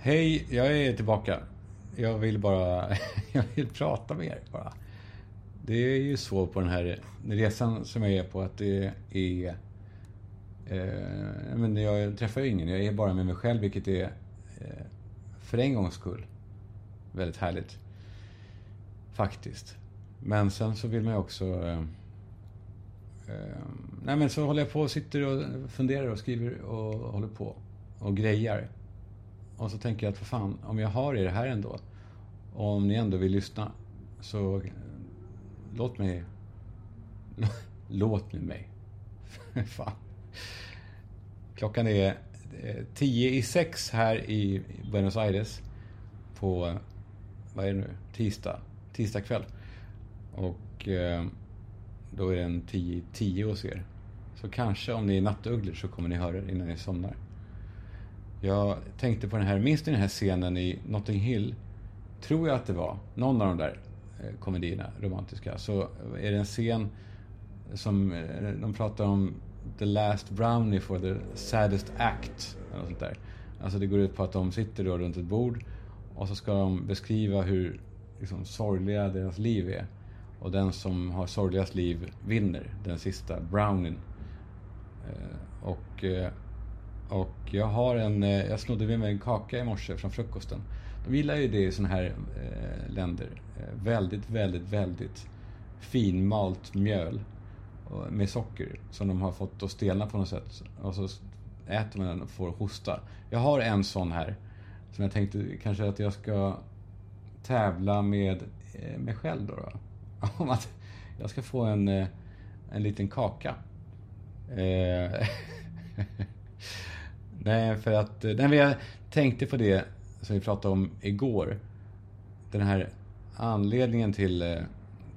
Hej, jag är tillbaka. Jag vill bara... jag vill prata med er bara. Det är ju så på den här resan som jag är på att det är... Eh, men jag träffar ju ingen. Jag är bara med mig själv, vilket är eh, för en gångs skull väldigt härligt. Faktiskt. Men sen så vill man ju också... Eh, eh, nej men så håller jag på och sitter och funderar och skriver och håller på. Och grejar. Och så tänker jag att för fan, om jag har er här ändå. Och om ni ändå vill lyssna. Så låt mig... Låt nu mig. fan. Klockan är eh, tio i sex här i Buenos Aires. På, vad är det nu, tisdag. Tisdag kväll. Och eh, då är den tio i tio hos er. Så kanske om ni är nattugglor så kommer ni höra det innan ni somnar. Jag tänkte på den här, minns ni den här scenen i Notting Hill? Tror jag att det var, någon av de där eh, komedierna, romantiska. Så är det en scen som, eh, de pratar om the last brownie for the saddest act. Eller sånt där. Alltså det går ut på att de sitter då runt ett bord och så ska de beskriva hur liksom, sorgliga deras liv är. Och den som har sorgligast liv vinner den sista brownien. Eh, och eh, och jag har en, eh, jag snodde med mig en kaka i morse från frukosten. De gillar ju det i sådana här eh, länder. Eh, väldigt, väldigt, väldigt finmalt mjöl med socker som de har fått att stelna på något sätt. Och så äter man den och får hosta. Jag har en sån här som jag tänkte kanske att jag ska tävla med eh, mig själv då. då. Om att jag ska få en, en liten kaka. Nej, för att... Eh, nej, jag tänkte på det som vi pratade om igår. Den här anledningen till, eh,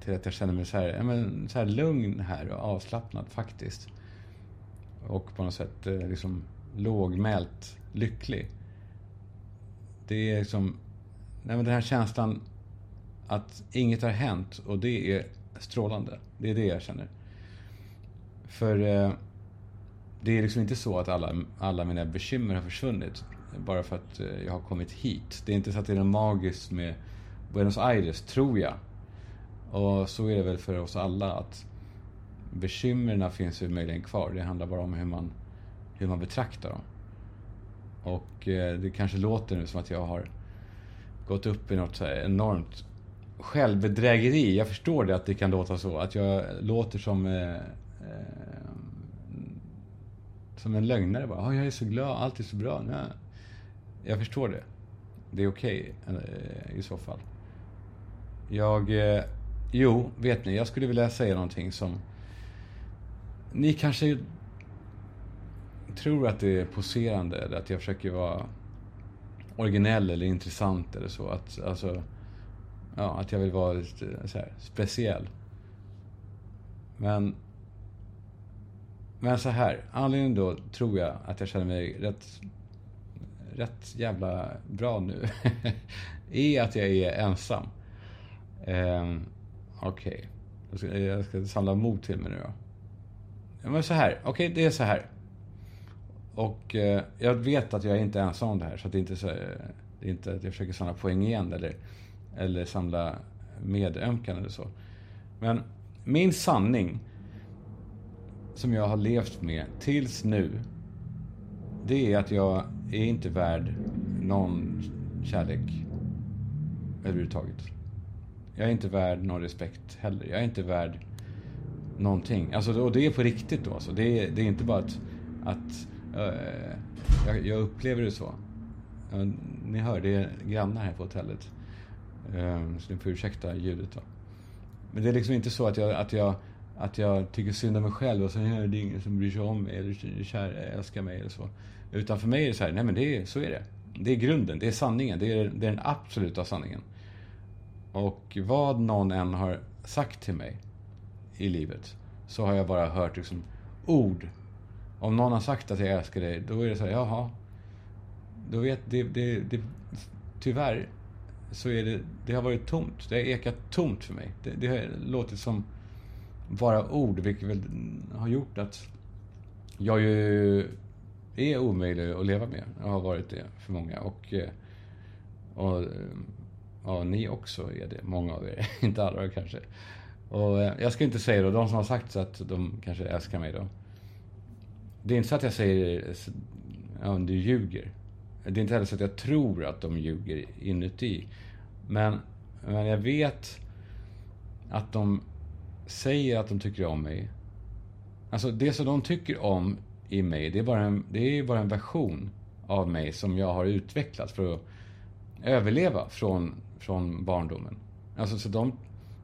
till att jag känner mig så här, ja, men, så här lugn här och avslappnad faktiskt. Och på något sätt eh, liksom lågmält lycklig. Det är liksom... Nej, men den här känslan att inget har hänt och det är strålande. Det är det jag känner. För... Det är liksom inte så att alla, alla mina bekymmer har försvunnit bara för att eh, jag har kommit hit. Det är inte så att det är något magiskt med Buenos Aires, tror jag. Och så är det väl för oss alla att bekymren finns ju möjligen kvar. Det handlar bara om hur man, hur man betraktar dem. Och eh, det kanske låter nu som att jag har gått upp i något så enormt självbedrägeri. Jag förstår det att det kan låta så. Att jag låter som eh, eh som en lögnare bara. Oh, jag är så glad, allt är så bra. Nej. Jag förstår det. Det är okej okay, i så fall. Jag... Eh, jo, vet ni, jag skulle vilja säga någonting som... Ni kanske tror att det är poserande eller att jag försöker vara originell eller intressant eller så. Att, alltså, ja, att jag vill vara lite så här, speciell. Men men så här, anledningen då tror jag att jag känner mig rätt, rätt jävla bra nu. är att jag är ensam. Eh, Okej. Okay. Jag, ska samla mod till mig nu då. Men så här, okej okay, det är så här. Och eh, jag vet att jag är inte ensam om det här. Så att det, inte så, det är inte att jag försöker samla poäng igen eller, eller samla medömkan eller så. Men min sanning som jag har levt med tills nu, det är att jag är inte värd någon kärlek överhuvudtaget. Jag är inte värd någon respekt heller. Jag är inte värd någonting. Alltså, och det är på riktigt då. Alltså. Det, är, det är inte bara att, att uh, jag, jag, upplever det så. Uh, ni hör, det är grannar här på hotellet. Uh, så ni får ursäkta ljudet då. Men det är liksom inte så att jag, att jag att jag tycker synd om mig själv och sen är det ingen som bryr sig om mig eller kär, älskar mig eller så. Utan för mig är det så här, nej men det är, så är det. Det är grunden, det är sanningen, det är, det är den absoluta sanningen. Och vad någon än har sagt till mig i livet så har jag bara hört liksom ord. Om någon har sagt att jag älskar dig, då är det så här, jaha. Då vet, det, det, det, tyvärr så är det, det har varit tomt. Det har ekat tomt för mig. Det, det har låtit som bara ord, vilket väl har gjort att jag ju är omöjlig att leva med. Jag har varit det för många. Och eh, Och eh, ja, ni också är det. Många av er. inte alla kanske. Och eh, jag ska inte säga då, de som har sagt så att de kanske älskar mig då. Det är inte så att jag säger, ja, du ljuger. Det är inte heller så att jag tror att de ljuger inuti. Men, men jag vet att de säger att de tycker om mig. Alltså det som de tycker om i mig, det är bara en, det är bara en version av mig som jag har utvecklat för att överleva från, från barndomen. Alltså så de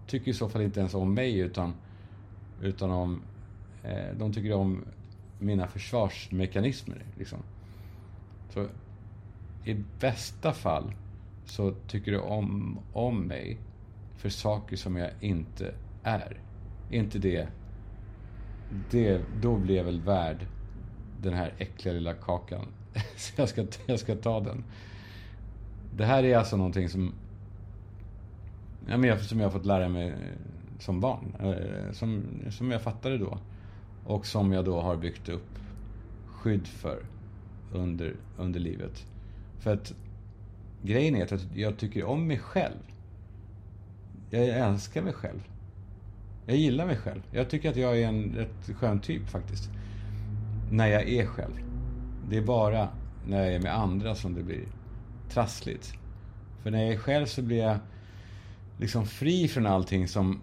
tycker i så fall inte ens om mig utan, utan om... Eh, de tycker om mina försvarsmekanismer. Liksom. Så i bästa fall så tycker du om, om mig för saker som jag inte är inte det... det då blir jag väl värd den här äckliga lilla kakan. så jag ska, jag ska ta den. Det här är alltså någonting som ja, men jag, som jag har fått lära mig eh, som barn. Eh, som, som jag fattade då. Och som jag då har byggt upp skydd för under, under livet. För att grejen är att jag tycker om mig själv. Jag älskar mig själv. Jag gillar mig själv. Jag tycker att jag är en rätt skön typ faktiskt. När jag är själv. Det är bara när jag är med andra som det blir trassligt. För när jag är själv så blir jag liksom fri från allting som,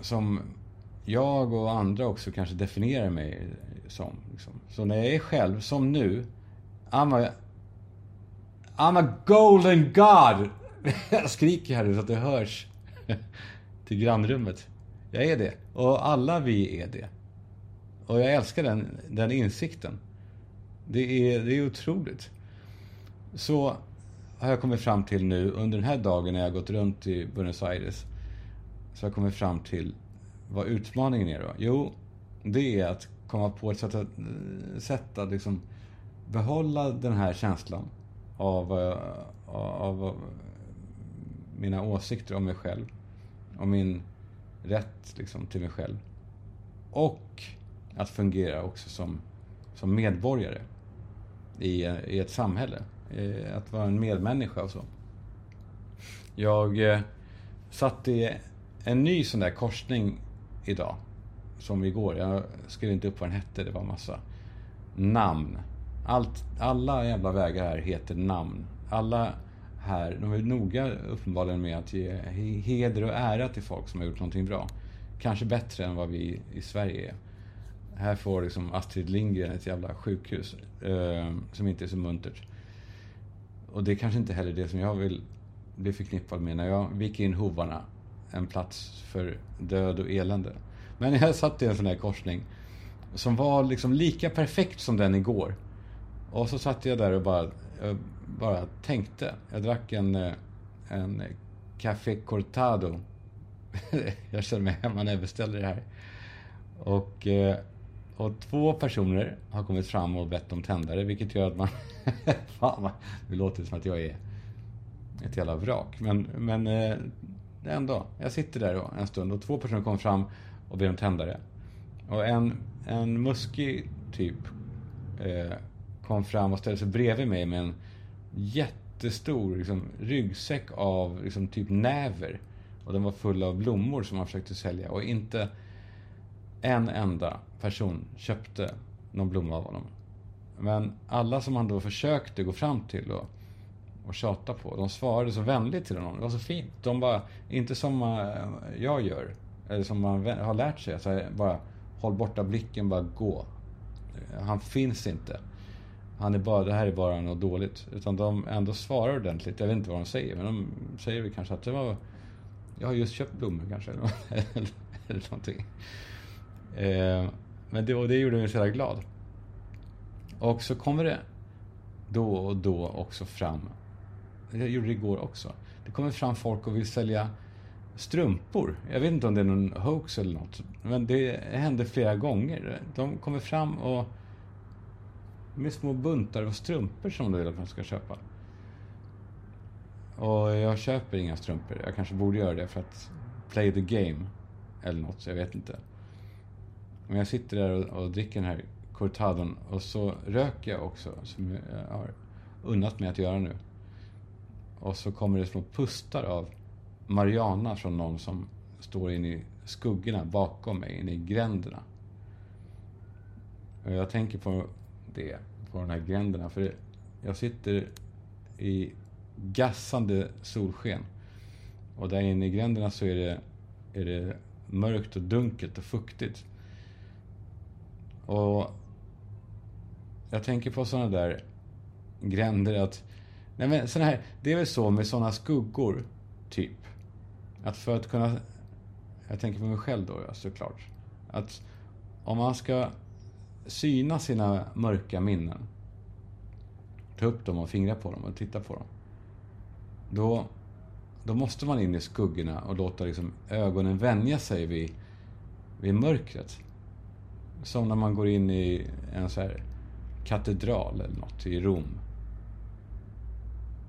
som jag och andra också kanske definierar mig som. Liksom. Så när jag är själv, som nu, I'm a, I'm a golden God! Jag skriker här nu så att det hörs till grannrummet. Jag är det. Och alla vi är det. Och jag älskar den, den insikten. Det är, det är otroligt. Så har jag kommit fram till nu under den här dagen när jag gått runt i Buenos Aires. Så har jag kommit fram till vad utmaningen är då. Jo, det är att komma på ett sätt att, sätt att liksom behålla den här känslan av, eh, av, av mina åsikter om mig själv. Om min rätt liksom, till mig själv. Och att fungera också som, som medborgare i, i ett samhälle. Eh, att vara en medmänniska och så. Jag eh, satt i en ny sån där korsning idag. Som igår. Jag skrev inte upp vad den hette. Det var massa namn. Allt, alla jävla vägar här heter namn. Alla här, de är noga uppenbarligen med att ge heder och ära till folk som har gjort någonting bra. Kanske bättre än vad vi i Sverige är. Här får liksom Astrid Lindgren ett jävla sjukhus eh, som inte är så muntert. Och det är kanske inte heller det som jag vill bli förknippad med när jag viker in hovarna. En plats för död och elände. Men jag satt i en sån här korsning som var liksom lika perfekt som den igår. Och så satt jag där och bara, bara tänkte. Jag drack en, eh, en Café Cortado. jag känner mig hemma när jag beställer det här. Och eh, och två personer har kommit fram och bett om tändare, vilket gör att man... Fan, det låter som att jag är ett jävla vrak. Men, men eh, ändå. Jag sitter där då en stund och två personer kommer fram och ber om tändare. Och en, en muskig typ eh, kom fram och ställde sig bredvid mig med en jättestor liksom, ryggsäck av liksom, typ näver. Och den var full av blommor som han försökte sälja. Och inte en enda person köpte någon blomma av honom. Men alla som han då försökte gå fram till och, och tjata på, de svarade så vänligt till honom. Det var så fint. De bara, inte som eh, jag gör, eller som man har lärt sig. Alltså bara, håll borta blicken, bara gå. Han finns inte. Han är bara, det här är bara något dåligt. Utan de ändå svarar ordentligt. Jag vet inte vad de säger, men de säger väl kanske att det var... Jag har just köpt blommor kanske. eller någonting. Eh, men det, och det gjorde mig så jävla glad. Och så kommer det då och då också fram, jag gjorde det igår också, det kommer fram folk och vill sälja strumpor. Jag vet inte om det är någon hoax eller något, men det hände flera gånger. De kommer fram och med små buntar av strumpor som du vill att man ska köpa. Och jag köper inga strumpor. Jag kanske borde göra det för att play the game. Eller något, jag vet inte. Men jag sitter där och, och dricker den här cortadon och så röker jag också, som jag har unnat mig att göra nu. Och så kommer det små pustar av Mariana från någon som står inne i skuggorna bakom mig, inne i gränderna. Och jag tänker på det, på de här gränderna. För jag sitter i gassande solsken. Och där inne i gränderna så är det, är det mörkt och dunkelt och fuktigt. Och jag tänker på sådana där gränder att... Nej men sådana här, det är väl så med sådana skuggor, typ. Att för att kunna... Jag tänker på mig själv då, såklart. Att om man ska syna sina mörka minnen. Ta upp dem och fingra på dem och titta på dem. Då, då måste man in i skuggorna och låta liksom ögonen vänja sig vid, vid mörkret. Som när man går in i en så här katedral eller något i Rom.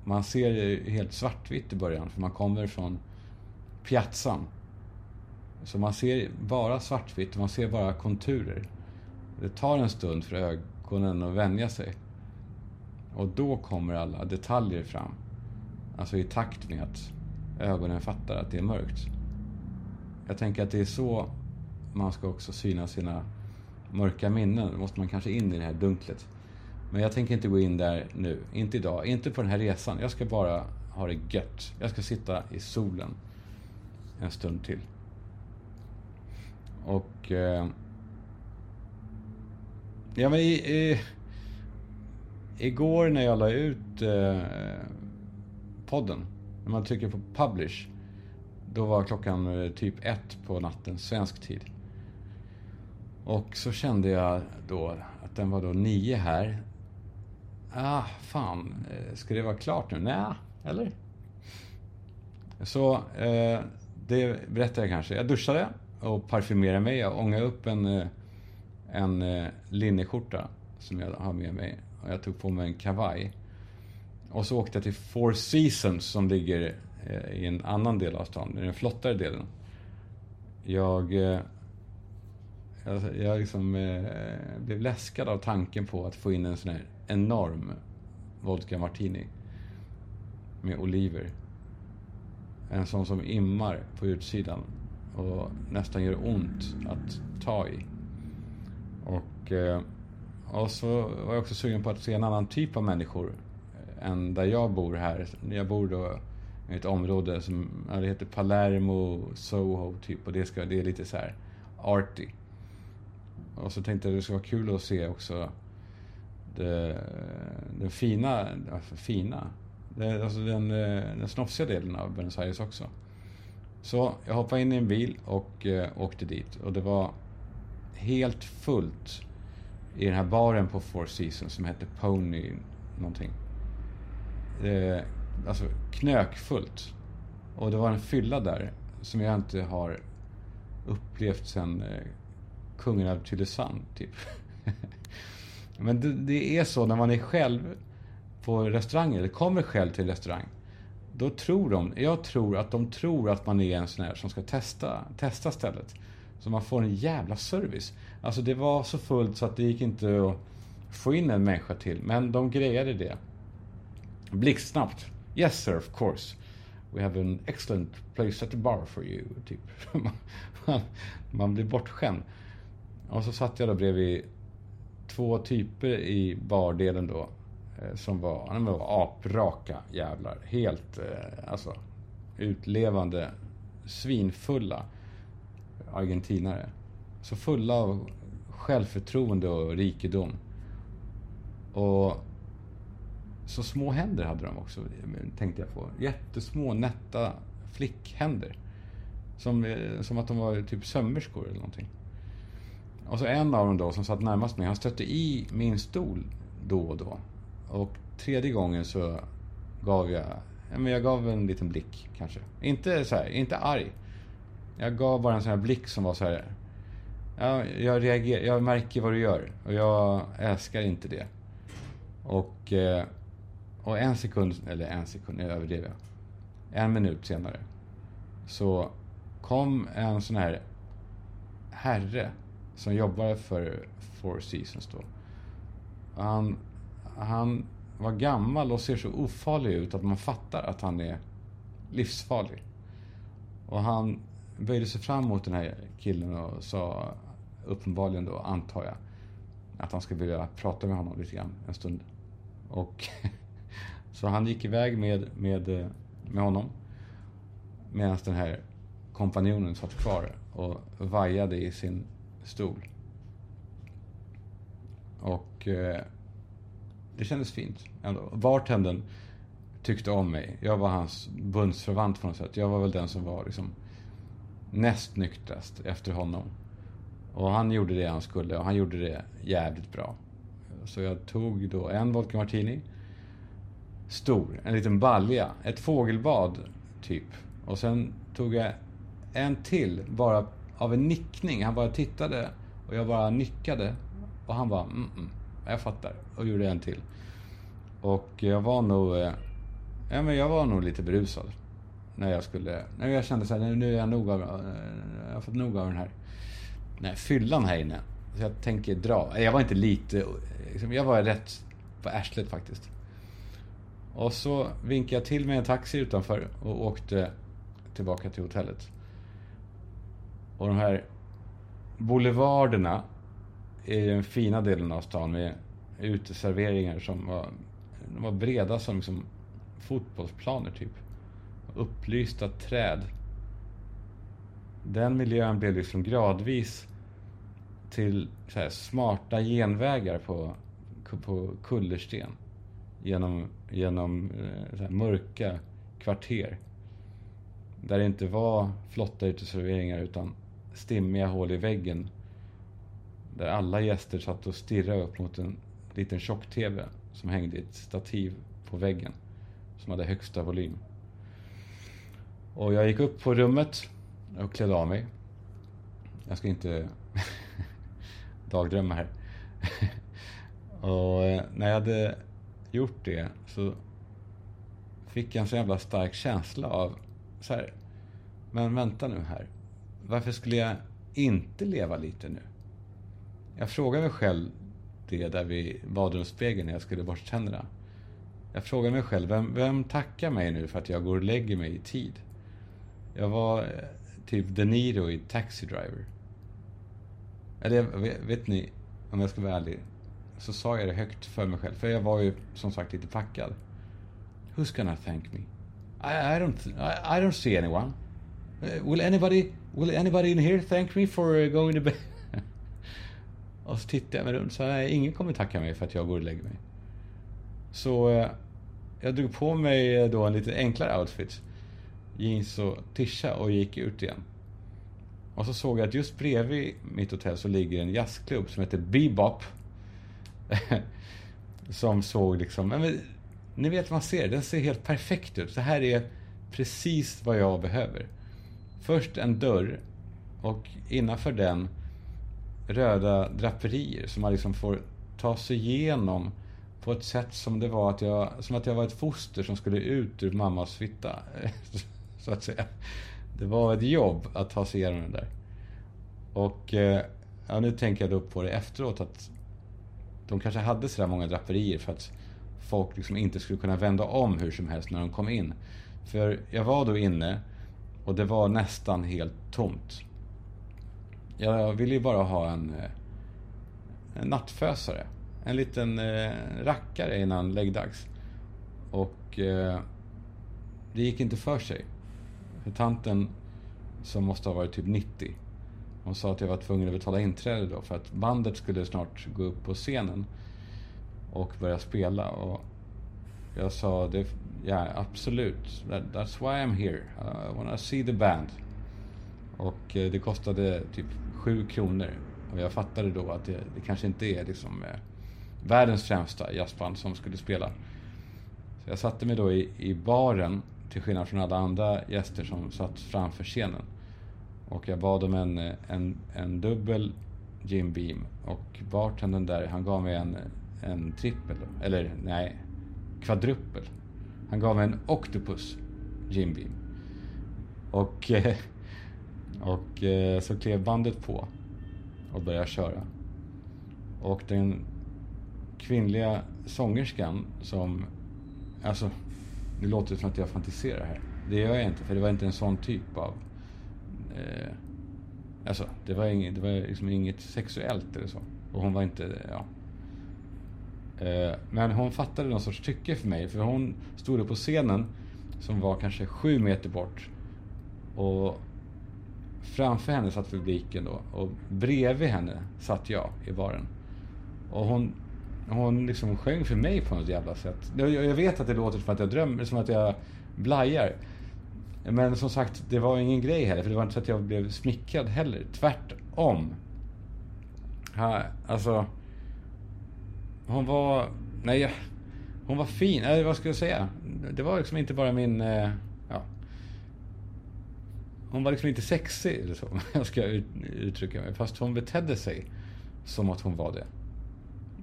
Man ser helt svartvitt i början för man kommer från piazzan. Så man ser bara svartvitt, man ser bara konturer. Det tar en stund för ögonen att vänja sig. Och då kommer alla detaljer fram. Alltså i takt med att ögonen fattar att det är mörkt. Jag tänker att det är så man ska också syna sina mörka minnen. Då måste man kanske in i det här dunklet. Men jag tänker inte gå in där nu. Inte idag. Inte på den här resan. Jag ska bara ha det gött. Jag ska sitta i solen en stund till. Och... Eh, ja, men i, i, igår när jag la ut eh, podden, när man trycker på publish, då var klockan eh, typ ett på natten, svensk tid. Och så kände jag då att den var då nio här. Ah, fan, eh, ska det vara klart nu? Nej, eller? Så eh, det berättar jag kanske. Jag duschade och parfymerade mig. Jag ångade upp en, eh, en eh, linneskjorta som jag har med mig. Och jag tog på mig en kavaj. Och så åkte jag till Four Seasons som ligger eh, i en annan del av stan, i den flottare delen. Jag eh, jag, jag liksom, eh, blev läskad av tanken på att få in en sån här enorm vodka martini. Med oliver. En sån som immar på utsidan och nästan gör ont att ta i. Och, och så var jag också sugen på att se en annan typ av människor eh, än där jag bor här. Jag bor då i ett område som ja, det heter Palermo, Soho typ och det, ska, det är lite så här arty. Och så tänkte jag att det skulle vara kul att se också det, den fina, alltså fina, det, alltså den, eh, den snofsiga delen av Buenos Aires också. Så jag hoppade in i en bil och eh, åkte dit och det var helt fullt i den här baren på Four Seasons som hette Pony någonting. Eh, alltså knökfullt. Och det var en fylla där som jag inte har upplevt sen eh, kungen av Tylösand, typ. Men det, det, är så när man är själv på restauranger, eller kommer själv till en restaurang. Då tror de, jag tror att de tror att man är en sån här som ska testa, testa stället. Så man får en jävla service. Alltså det var så fullt så att det gick inte att få in en människa till. Men de grejade det. Blixtsnabbt. Yes sir, of course. We have an excellent place at the bar for you. Typ. man, man blir bortskämd. Och så satt jag då bredvid två typer i bardelen då. Eh, som var, de var apraka jävlar. Helt, eh, alltså, utlevande, svinfulla argentinare. Så fulla av självförtroende och rikedom. Och så små händer hade de också, tänkte jag på. Jättesmå, nätta flickhänder. Som, eh, som att de var typ sömmerskor eller någonting. Och så en av dem då som satt närmast mig, han stötte i min stol då och då. Och tredje gången så gav jag, men jag gav en liten blick kanske. Inte så här, inte arg. Jag gav bara en sån här blick som var så här. Ja, jag reagerar, jag märker vad du gör och jag älskar inte det. Och, eh, och en sekund, eller en sekund, nu överdrev jag. En minut senare så kom en sån här herre som jobbade för Four Seasons då. Han, han var gammal och ser så ofarlig ut att man fattar att han är livsfarlig. Och han böjde sig fram mot den här killen och sa uppenbarligen då, antar jag, att han skulle vilja prata med honom lite grann en stund. Och så han gick iväg med, med, med honom medan den här kompanjonen satt kvar och vajade i sin stol. Och eh, det kändes fint ändå. Bartendern tyckte om mig. Jag var hans bundsförvant på något sätt. Jag var väl den som var liksom näst nyktrast efter honom. Och han gjorde det han skulle och han gjorde det jävligt bra. Så jag tog då en vodka martini. Stor, en liten balja. Ett fågelbad, typ. Och sen tog jag en till, bara av en nickning. Han bara tittade och jag bara nickade. Och han bara, mm, mm jag fattar. Och gjorde en till. Och jag var nog, eh, ja men jag var nog lite berusad. När jag skulle, när jag kände så här, nu är jag nog av, eh, jag har fått nog av den här, den här fyllan här inne. Så jag tänker dra. Jag var inte lite, liksom, jag var rätt på arslet faktiskt. Och så vinkade jag till med en taxi utanför och åkte tillbaka till hotellet. Och de här boulevarderna i den fina delen av stan med uteserveringar som var, de var breda som liksom fotbollsplaner typ. Upplysta träd. Den miljön blev liksom gradvis till här, smarta genvägar på, på kullersten. Genom, genom eh, här, mörka kvarter. Där det inte var flotta uteserveringar utan stimmiga hål i väggen. Där alla gäster satt och stirrade upp mot en liten tjock-TV som hängde i ett stativ på väggen. Som hade högsta volym. Och jag gick upp på rummet och klädde av mig. Jag ska inte dagdrömma här. och eh, när jag hade gjort det så fick jag en så jävla stark känsla av så här, men vänta nu här. Varför skulle jag inte leva lite nu? Jag frågade mig själv det där vid badrumsspegeln när jag skulle borsta tänderna. Jag frågade mig själv, vem, vem tackar mig nu för att jag går och lägger mig i tid? Jag var eh, typ De Niro i Taxi Driver. Eller vet ni, om jag ska vara ärlig, så sa jag det högt för mig själv. För jag var ju som sagt lite packad. Who's gonna thank me? I, I don't, I, I don't see anyone. Uh, will anybody, will anybody in here thank me for uh, going to bed? och så tittade jag mig runt så nej, ingen kommer tacka mig för att jag går och lägger mig. Så uh, jag drog på mig då en lite enklare outfit. Jeans och tisha och gick ut igen. Och så såg jag att just bredvid mitt hotell så ligger en jazzklubb som heter Bebop. som såg liksom, men, ni vet man ser, den ser helt perfekt ut. Så här är precis vad jag behöver. Först en dörr och innanför den röda draperier som man liksom får ta sig igenom på ett sätt som det var att jag, som att jag var ett foster som skulle ut ur mammas fitta. Så att säga. Det var ett jobb att ta sig igenom den där. Och eh, ja, nu tänker jag då på det efteråt att de kanske hade sådär många draperier för att folk liksom inte skulle kunna vända om hur som helst när de kom in. För jag var då inne och det var nästan helt tomt. Jag ville ju bara ha en, eh, en nattfösare. En liten eh, rackare innan läggdags. Och eh, det gick inte för sig. Tanten, som måste ha varit typ 90, hon sa att jag var tvungen att betala inträde då för att bandet skulle snart gå upp på scenen och börja spela. Och jag sa, det, ja absolut, That, that's why I'm here. I wanna see the band. Och eh, det kostade typ 7 kronor. Och jag fattade då att det, det kanske inte är liksom eh, världens främsta jazzband som skulle spela. Så jag satte mig då i, i baren, till skillnad från alla andra gäster som satt framför scenen. Och jag bad om en, en, en dubbel Jim Beam. Och bartendern där, han gav mig en, en trippel. Eller nej, kvadruppel. Han gav mig en Octopus Jim Beam. Och, och eh, så klev bandet på och började köra. Och den kvinnliga sångerskan som... Alltså, det låter som att jag fantiserar här. Det gör jag inte, för det var inte en sån typ av... Eh, alltså, det var, inget, det var liksom inget sexuellt eller så. Och hon var inte... Ja. Eh, men hon fattade någon sorts tycke för mig, för hon stod upp på scenen som var kanske sju meter bort. Och framför henne satt publiken då och bredvid henne satt jag i baren. Och hon, hon liksom sjöng för mig på något jävla sätt. Jag, jag vet att det låter som att jag drömmer, som att jag blajar. Men som sagt, det var ingen grej heller, för det var inte så att jag blev smickrad heller. Tvärtom. Ha, alltså... Hon var... Nej, hon var fin. Eller vad ska jag säga? Det var liksom inte bara min... Eh, ja. Hon var liksom inte sexig, eller så. Jag ska uttrycka mig. Fast hon betedde sig som att hon var det.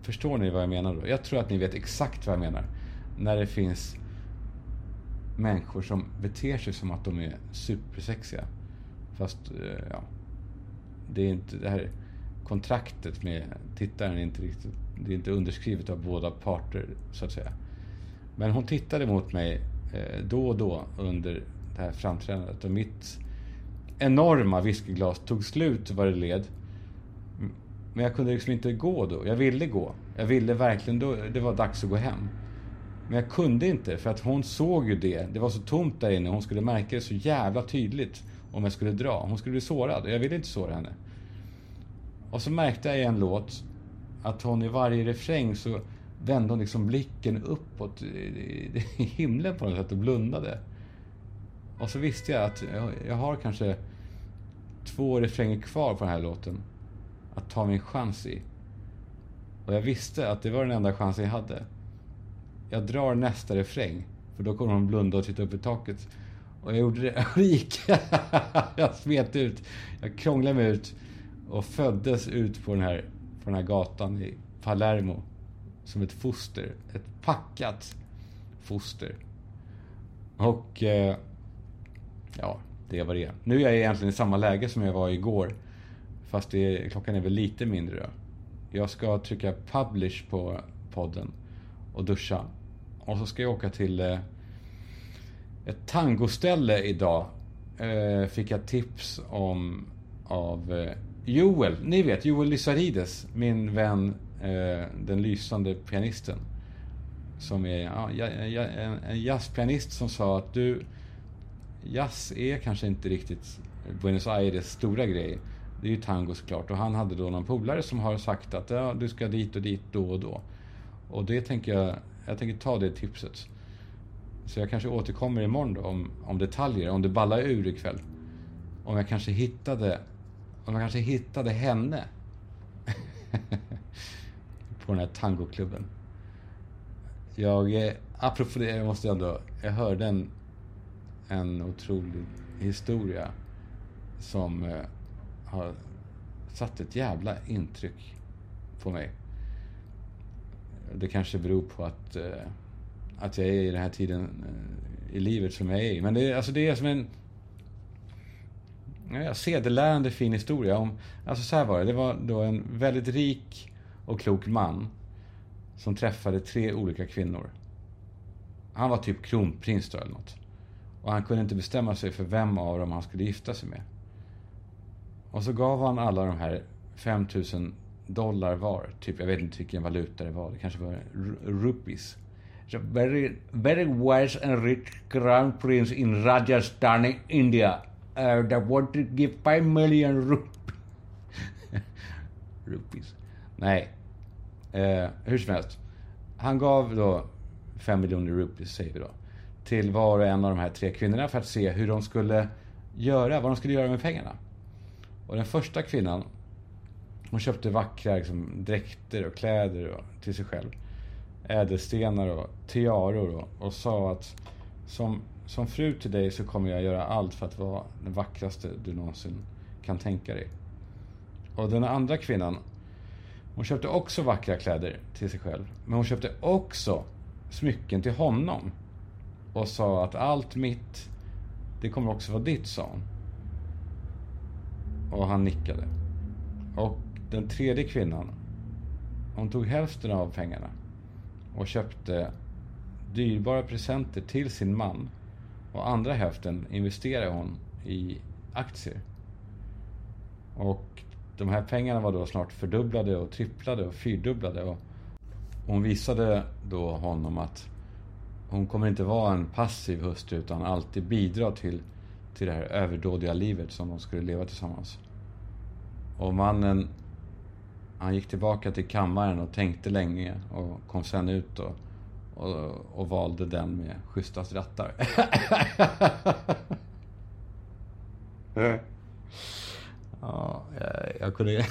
Förstår ni vad jag menar då? Jag tror att ni vet exakt vad jag menar. När det finns människor som beter sig som att de är supersexiga. Fast, eh, ja. Det är inte det här kontraktet med tittaren är inte riktigt, det är inte underskrivet av båda parter så att säga. Men hon tittade mot mig eh, då och då under det här framträdandet och mitt enorma whiskyglas tog slut vad det led. Men jag kunde liksom inte gå då. Jag ville gå. Jag ville verkligen då, det var dags att gå hem. Men jag kunde inte för att hon såg ju det. Det var så tomt där inne. Hon skulle märka det så jävla tydligt om jag skulle dra. Hon skulle bli sårad och jag ville inte såra henne. Och så märkte jag i en låt att hon i varje refräng så vände hon liksom blicken uppåt i himlen på något sätt och blundade. Och så visste jag att jag har kanske två refränger kvar på den här låten att ta min chans i. Och jag visste att det var den enda chansen jag hade. Jag drar nästa refräng, för då kommer hon blunda och titta upp i taket. Och jag gjorde det. Och det gick. jag smet ut. Jag krånglade mig ut och föddes ut på den här, på den här gatan i Palermo. Som ett foster. Ett packat foster. Och... Eh, ja, det var det Nu är jag egentligen i samma läge som jag var igår. Fast det, klockan är väl lite mindre då. Jag ska trycka publish på podden och duscha. Och så ska jag åka till eh, ett tangoställe idag. Eh, fick jag tips om av eh, Joel. Ni vet, Joel Lysarides. Min vän, eh, den lysande pianisten. Som är ja, en jazzpianist som sa att du, jazz är kanske inte riktigt Buenos Aires stora grej. Det är ju tango såklart. Och han hade då någon polare som har sagt att ja, du ska dit och dit då och då. Och det tänker jag, jag tänker ta det tipset. Så jag kanske återkommer imorgon då om, om detaljer, om det ballar ur ikväll. Om jag kanske hittade, om jag kanske hittade henne. på den här tangoklubben. Jag, eh, apropå det, jag måste ändå, jag hörde en, en otrolig historia som eh, har satt ett jävla intryck på mig. Det kanske beror på att, eh, att jag är i den här tiden eh, i livet som jag är i. Men det, alltså det är som en ja, sedelärande fin historia. Om, alltså så här var det. Det var då en väldigt rik och klok man som träffade tre olika kvinnor. Han var typ kronprins då eller något. Och han kunde inte bestämma sig för vem av dem han skulle gifta sig med. Och så gav han alla de här 5000 dollar var. Typ, jag vet inte vilken valuta det var. Det kanske var rupees. So very, very wise and rich crown prince in Rajasthan, India. Uh, that wanted to give 5 million rupees. rupees. Nej. Uh, hur som helst. Han gav då 5 miljoner rupees, säger vi då. Till var och en av de här tre kvinnorna för att se hur de skulle göra, vad de skulle göra med pengarna. Och den första kvinnan, hon köpte vackra liksom, dräkter och kläder och, till sig själv. Ädelstenar och tiaror och, och sa att som, som fru till dig så kommer jag göra allt för att vara den vackraste du någonsin kan tänka dig. Och den andra kvinnan, hon köpte också vackra kläder till sig själv. Men hon köpte också smycken till honom. Och sa att allt mitt, det kommer också vara ditt, sa hon. Och han nickade. Och den tredje kvinnan, hon tog hälften av pengarna och köpte dyrbara presenter till sin man. Och andra hälften investerade hon i aktier. Och de här pengarna var då snart fördubblade och tripplade och fyrdubblade. Och hon visade då honom att hon kommer inte vara en passiv hustru utan alltid bidra till, till det här överdådiga livet som de skulle leva tillsammans. Och mannen, han gick tillbaka till kammaren och tänkte länge och kom sen ut och, och, och valde den med schysstast rattar. ja, jag, jag kunde...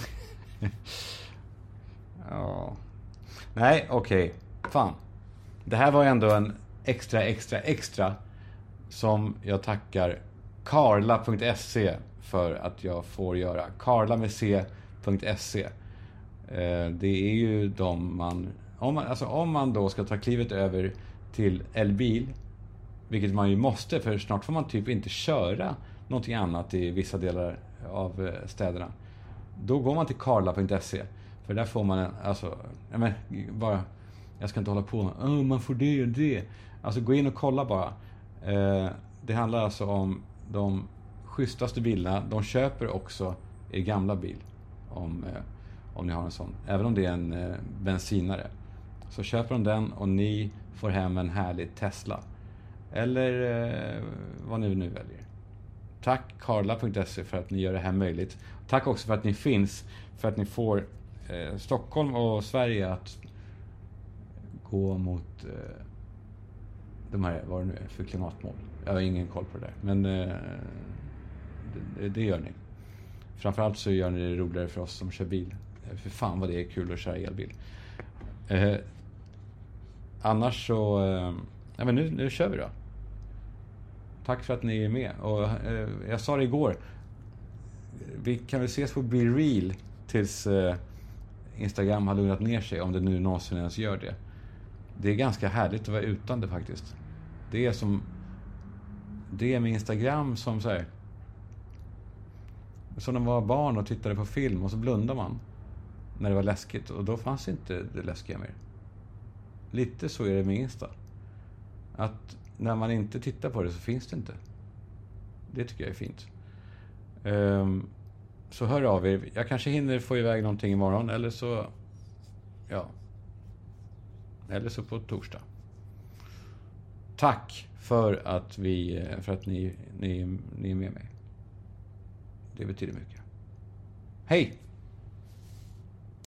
ja. Nej, okej. Okay. Fan. Det här var ändå en extra, extra, extra som jag tackar karla.se för att jag får göra. Karla med C.se. Eh, det är ju de man... Om man, alltså om man då ska ta klivet över till elbil, vilket man ju måste för snart får man typ inte köra någonting annat i vissa delar av eh, städerna. Då går man till karla.se. För där får man en, alltså, jag men, bara, jag ska inte hålla på, oh, man får det och det. Alltså gå in och kolla bara. Eh, det handlar alltså om de schysstaste bilarna. De köper också er gamla bil. Om, eh, om ni har en sån. Även om det är en eh, bensinare. Så köper de den och ni får hem en härlig Tesla. Eller eh, vad ni nu väljer. Tack Karla.se för att ni gör det här möjligt. Tack också för att ni finns. För att ni får eh, Stockholm och Sverige att gå mot eh, de här, vad det nu är för klimatmål. Jag har ingen koll på det där. Men eh, Eh, det, gör ni. Framförallt så gör ni det roligare för oss som kör bil. Eh, för fan vad det är kul att köra elbil. Eh, annars så... Eh, ja, men nu, nu kör vi då. Tack för att ni är med. Och, eh, jag sa det igår. Vi kan väl ses på Be Real tills eh, Instagram har lugnat ner sig, om det nu någonsin ens gör det. Det är ganska härligt att vara utan det faktiskt. Det är som... Det är med Instagram som så här, som när man var barn och tittade på film och så blundade man. När det var läskigt och då fanns inte det läskiga mer. Lite så är det med Insta. Att när man inte tittar på det så finns det inte. Det tycker jag är fint. Um, så hör av er. Jag kanske hinner få iväg någonting imorgon eller så... Ja. Eller så på torsdag. Tack för att, vi, för att ni, ni, ni är med mig. Det betyder mycket. Hej!